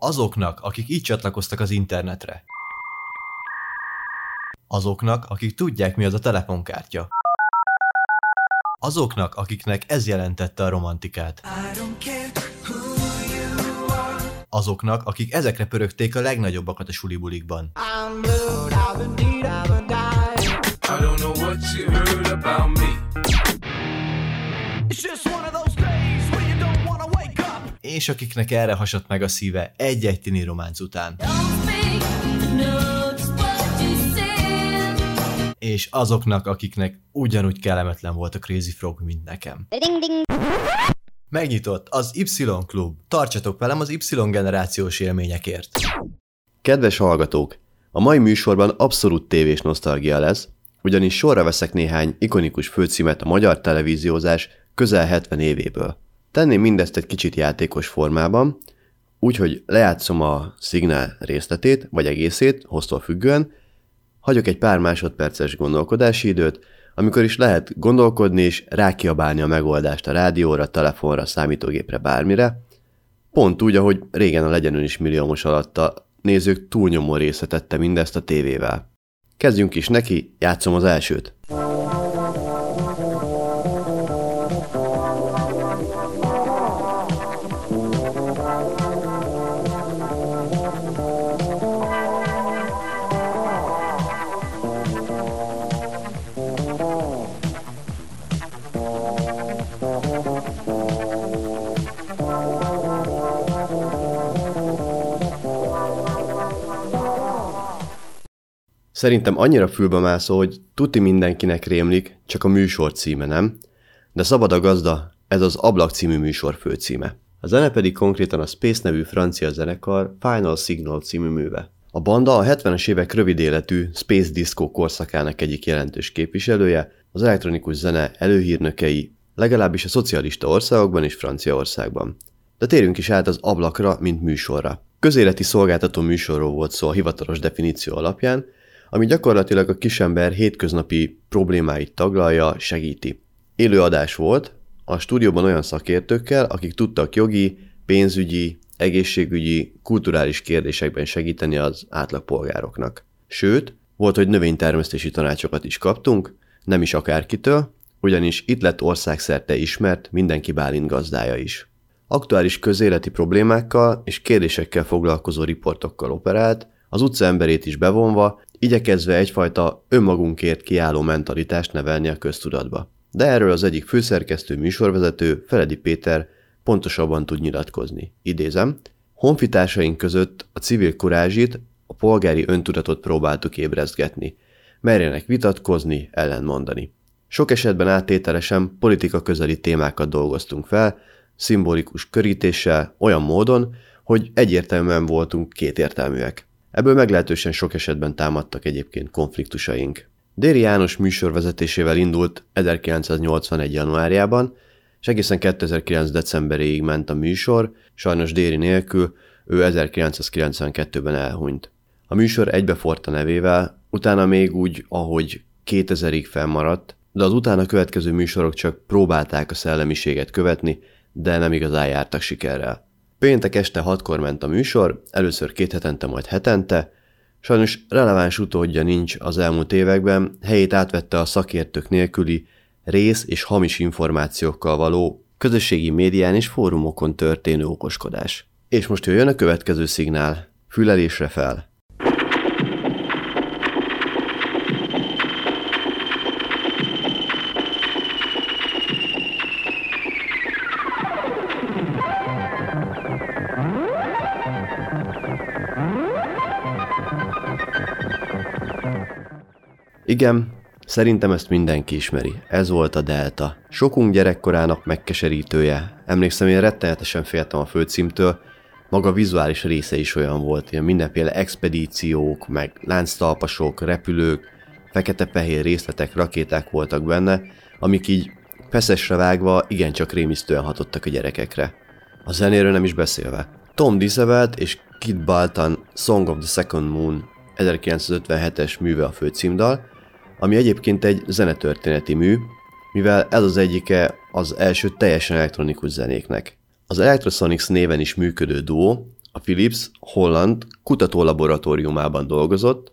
Azoknak, akik így csatlakoztak az internetre. Azoknak, akik tudják, mi az a telefonkártya. Azoknak, akiknek ez jelentette a romantikát. Azoknak, akik ezekre pörögték a legnagyobbakat a sulibulikban. I És akiknek erre hasadt meg a szíve egy-egy tini románc után. És azoknak, akiknek ugyanúgy kellemetlen volt a Crazy Frog, mint nekem. Megnyitott az Y Klub. Tartsatok velem az Y generációs élményekért. Kedves hallgatók! A mai műsorban abszolút tévés nosztalgia lesz, ugyanis sorra veszek néhány ikonikus főcímet a magyar televíziózás közel 70 évéből. Tenném mindezt egy kicsit játékos formában, úgyhogy lejátszom a szignál részletét, vagy egészét, hoztól függően, hagyok egy pár másodperces gondolkodási időt, amikor is lehet gondolkodni és rákiabálni a megoldást a rádióra, telefonra, számítógépre, bármire, pont úgy, ahogy régen a legyen ön is milliómos alatt a nézők túlnyomó része tette mindezt a tévével. Kezdjünk is neki, játszom az elsőt. Szerintem annyira fülbemászó, hogy tuti mindenkinek rémlik, csak a műsor címe nem, de szabad a gazda, ez az Ablak című műsor főcíme. A zene pedig konkrétan a Space nevű francia zenekar Final Signal című műve. A banda a 70-es évek rövid életű Space Disco korszakának egyik jelentős képviselője, az elektronikus zene előhírnökei, legalábbis a szocialista országokban és Franciaországban. De térjünk is át az ablakra, mint műsorra. Közéleti szolgáltató műsorról volt szó a hivatalos definíció alapján, ami gyakorlatilag a kisember hétköznapi problémáit taglalja, segíti. Élőadás volt, a stúdióban olyan szakértőkkel, akik tudtak jogi, pénzügyi, egészségügyi, kulturális kérdésekben segíteni az átlagpolgároknak. Sőt, volt, hogy növénytermesztési tanácsokat is kaptunk, nem is akárkitől, ugyanis itt lett országszerte ismert mindenki Bálint gazdája is. Aktuális közéleti problémákkal és kérdésekkel foglalkozó riportokkal operált, az utca is bevonva, igyekezve egyfajta önmagunkért kiálló mentalitást nevelni a köztudatba. De erről az egyik főszerkesztő műsorvezető, Feledi Péter pontosabban tud nyilatkozni. Idézem, honfitársaink között a civil kurázsit, a polgári öntudatot próbáltuk ébrezgetni, merjenek vitatkozni, ellenmondani. Sok esetben áttételesen politika közeli témákat dolgoztunk fel, szimbolikus körítéssel, olyan módon, hogy egyértelműen voltunk kétértelműek. Ebből meglehetősen sok esetben támadtak egyébként konfliktusaink. Déri János műsorvezetésével indult 1981. januárjában, és egészen 2009. decemberéig ment a műsor, sajnos Déri nélkül ő 1992-ben elhunyt. A műsor egybefort a nevével, utána még úgy, ahogy 2000-ig fennmaradt, de az utána következő műsorok csak próbálták a szellemiséget követni, de nem igazán jártak sikerrel. Péntek este hatkor ment a műsor, először két hetente, majd hetente, sajnos releváns utódja nincs az elmúlt években, helyét átvette a szakértők nélküli rész és hamis információkkal való közösségi médián és fórumokon történő okoskodás. És most jöjjön a következő szignál. Fülelésre fel. Igen, szerintem ezt mindenki ismeri. Ez volt a Delta. Sokunk gyerekkorának megkeserítője. Emlékszem, én rettenetesen féltem a főcímtől, maga vizuális része is olyan volt, ilyen mindenféle expedíciók, meg lánctalpasok, repülők, fekete-fehér részletek, rakéták voltak benne, amik így feszesre vágva igencsak rémisztően hatottak a gyerekekre. A zenéről nem is beszélve. Tom Disevelt és Kid Baltan Song of the Second Moon 1957-es műve a főcímdal, ami egyébként egy zenetörténeti mű, mivel ez az egyike az első teljesen elektronikus zenéknek. Az Electrosonics néven is működő duó a Philips holland kutatólaboratóriumában dolgozott,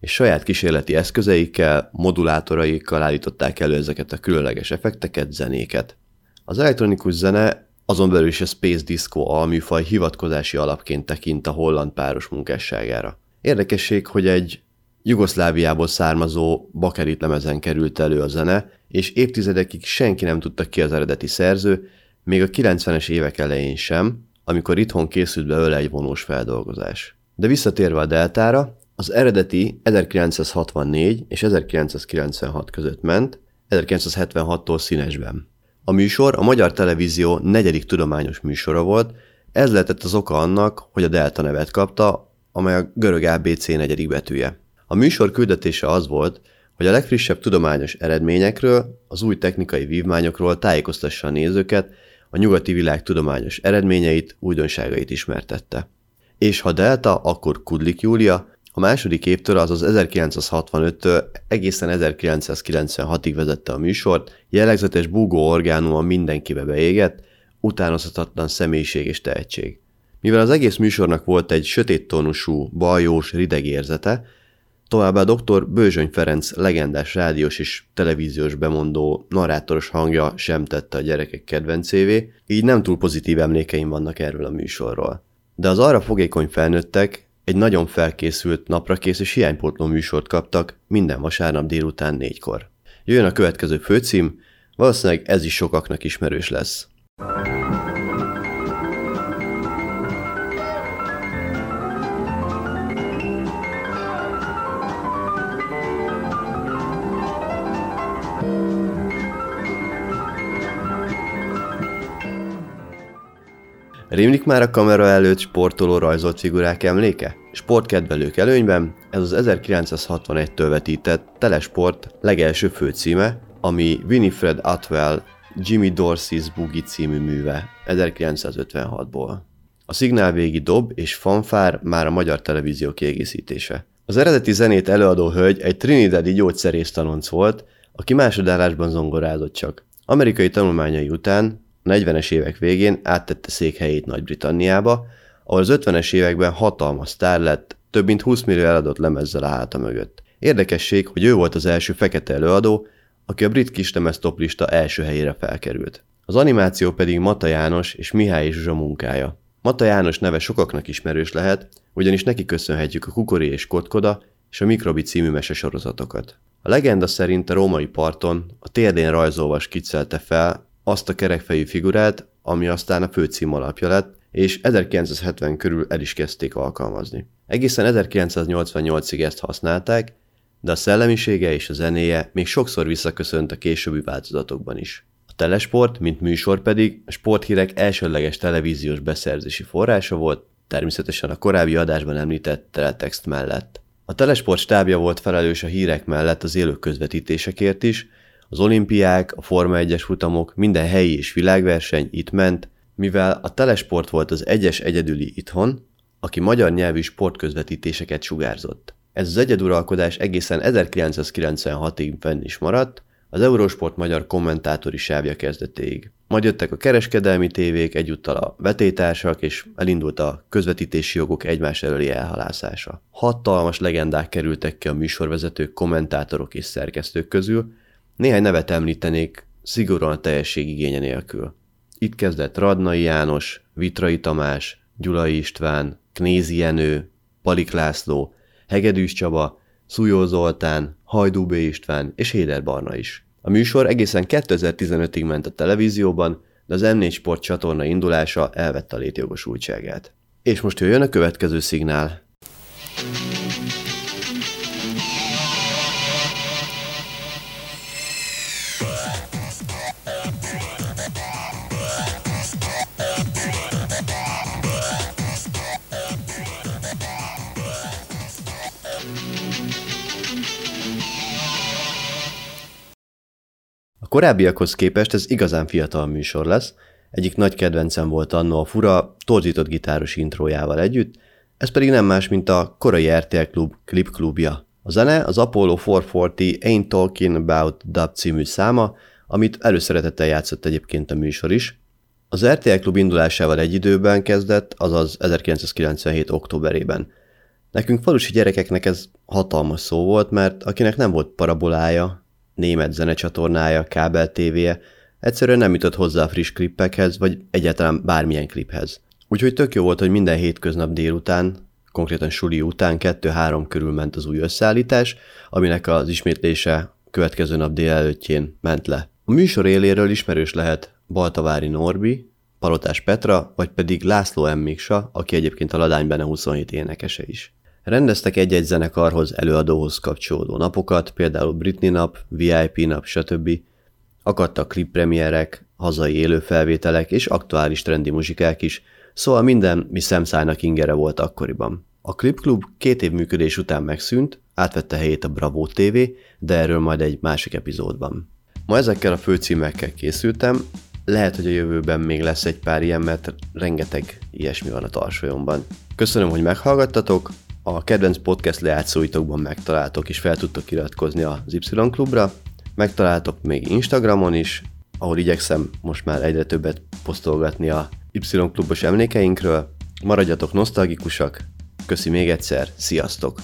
és saját kísérleti eszközeikkel, modulátoraikkal állították elő ezeket a különleges effekteket, zenéket. Az elektronikus zene azon belül is a Space Disco alműfaj hivatkozási alapként tekint a holland páros munkásságára. Érdekesség, hogy egy Jugoszláviából származó bakerit lemezen került elő a zene, és évtizedekig senki nem tudta ki az eredeti szerző, még a 90-es évek elején sem, amikor itthon készült belőle egy vonós feldolgozás. De visszatérve a Deltára, az eredeti 1964 és 1996 között ment, 1976-tól színesben. A műsor a Magyar Televízió negyedik tudományos műsora volt, ez lehetett az oka annak, hogy a Delta nevet kapta, amely a görög ABC negyedik betűje. A műsor küldetése az volt, hogy a legfrissebb tudományos eredményekről, az új technikai vívmányokról tájékoztassa a nézőket, a nyugati világ tudományos eredményeit, újdonságait ismertette. És ha Delta, akkor Kudlik Júlia, a második évtől, azaz 1965-től egészen 1996-ig vezette a műsort, jellegzetes búgó orgánuma mindenkibe beégett, utánozhatatlan személyiség és tehetség. Mivel az egész műsornak volt egy sötét tónusú, baljós, rideg érzete, továbbá dr. Bőzsöny Ferenc legendás rádiós és televíziós bemondó narrátoros hangja sem tette a gyerekek kedvencévé, így nem túl pozitív emlékeim vannak erről a műsorról. De az arra fogékony felnőttek egy nagyon felkészült, naprakész és hiánypótló műsort kaptak minden vasárnap délután négykor. Jöjjön a következő főcím, valószínűleg ez is sokaknak ismerős lesz. Rémlik már a kamera előtt sportoló rajzolt figurák emléke? Sportkedvelők előnyben ez az 1961-től vetített Telesport legelső főcíme, ami Winifred Atwell Jimmy Dorsey's Boogie című műve 1956-ból. A szignálvégi dob és fanfár már a magyar televízió kiegészítése. Az eredeti zenét előadó hölgy egy trinidadi gyógyszerésztanonc volt, aki másodállásban zongorázott csak. Amerikai tanulmányai után 40-es évek végén áttette székhelyét Nagy-Britanniába, ahol az 50-es években hatalmas sztár lett, több mint 20 millió eladott lemezzel a háta mögött. Érdekesség, hogy ő volt az első fekete előadó, aki a brit kislemez toplista első helyére felkerült. Az animáció pedig Mata János és Mihály Zsuzsa munkája. Mata János neve sokaknak ismerős lehet, ugyanis neki köszönhetjük a Kukori és Kotkoda és a Mikrobi című mesesorozatokat. A legenda szerint a római parton a térdén rajzolva skiccelte fel azt a kerekfejű figurát, ami aztán a főcím alapja lett, és 1970 körül el is kezdték alkalmazni. Egészen 1988-ig ezt használták, de a szellemisége és a zenéje még sokszor visszaköszönt a későbbi változatokban is. A telesport, mint műsor pedig a sporthírek elsődleges televíziós beszerzési forrása volt, természetesen a korábbi adásban említett teletext mellett. A telesport stábja volt felelős a hírek mellett az élő közvetítésekért is, az olimpiák, a Forma 1-es futamok, minden helyi és világverseny itt ment, mivel a telesport volt az egyes egyedüli itthon, aki magyar nyelvű sportközvetítéseket sugárzott. Ez az egyeduralkodás egészen 1996-ig fenn is maradt, az Eurosport magyar kommentátori sávja kezdetéig. Majd jöttek a kereskedelmi tévék, egyúttal a vetétársak, és elindult a közvetítési jogok egymás előli elhalászása. Hatalmas legendák kerültek ki a műsorvezetők, kommentátorok és szerkesztők közül, néhány nevet említenék szigorúan a teljesség igénye nélkül. Itt kezdett Radnai János, Vitrai Tamás, Gyulai István, Knézi Jenő, Palik László, Hegedűs Csaba, Szújó Zoltán, Hajdú B. István és Héder Barna is. A műsor egészen 2015-ig ment a televízióban, de az M4 Sport csatorna indulása elvette a létjogosultságát. És most jöjjön a következő szignál. Korábbiakhoz képest ez igazán fiatal műsor lesz, egyik nagy kedvencem volt annó a fura, torzított gitáros intrójával együtt, ez pedig nem más, mint a korai RTL Klub klipklubja. A zene az Apollo 440 Ain't Talking About Dub című száma, amit előszeretettel játszott egyébként a műsor is. Az RTL klub indulásával egy időben kezdett, azaz 1997. októberében. Nekünk falusi gyerekeknek ez hatalmas szó volt, mert akinek nem volt parabolája, német zenecsatornája, kábel tévéje, egyszerűen nem jutott hozzá a friss klippekhez, vagy egyáltalán bármilyen kliphez. Úgyhogy tök jó volt, hogy minden hétköznap délután, konkrétan suli után 2-3 körül ment az új összeállítás, aminek az ismétlése következő nap délelőttjén ment le. A műsor éléről ismerős lehet Baltavári Norbi, Palotás Petra, vagy pedig László M. Aki egyébként a Ladány Bene 27 énekese is. Rendeztek egy-egy zenekarhoz, előadóhoz kapcsolódó napokat, például Britney nap, VIP nap, stb. Akadtak klippremierek, hazai élőfelvételek és aktuális trendi muzsikák is, szóval minden, mi szemszájnak ingere volt akkoriban. A Klipklub két év működés után megszűnt, átvette helyét a Bravo TV, de erről majd egy másik epizódban. Ma ezekkel a főcímekkel készültem, lehet, hogy a jövőben még lesz egy pár ilyen, mert rengeteg ilyesmi van a tarsolyomban. Köszönöm, hogy meghallgattatok, a kedvenc podcast lejátszóitokban megtaláltok és fel tudtok iratkozni az Y Klubra, megtaláltok még Instagramon is, ahol igyekszem most már egyre többet posztolgatni a Y Klubos emlékeinkről. Maradjatok nosztalgikusak, köszi még egyszer, sziasztok!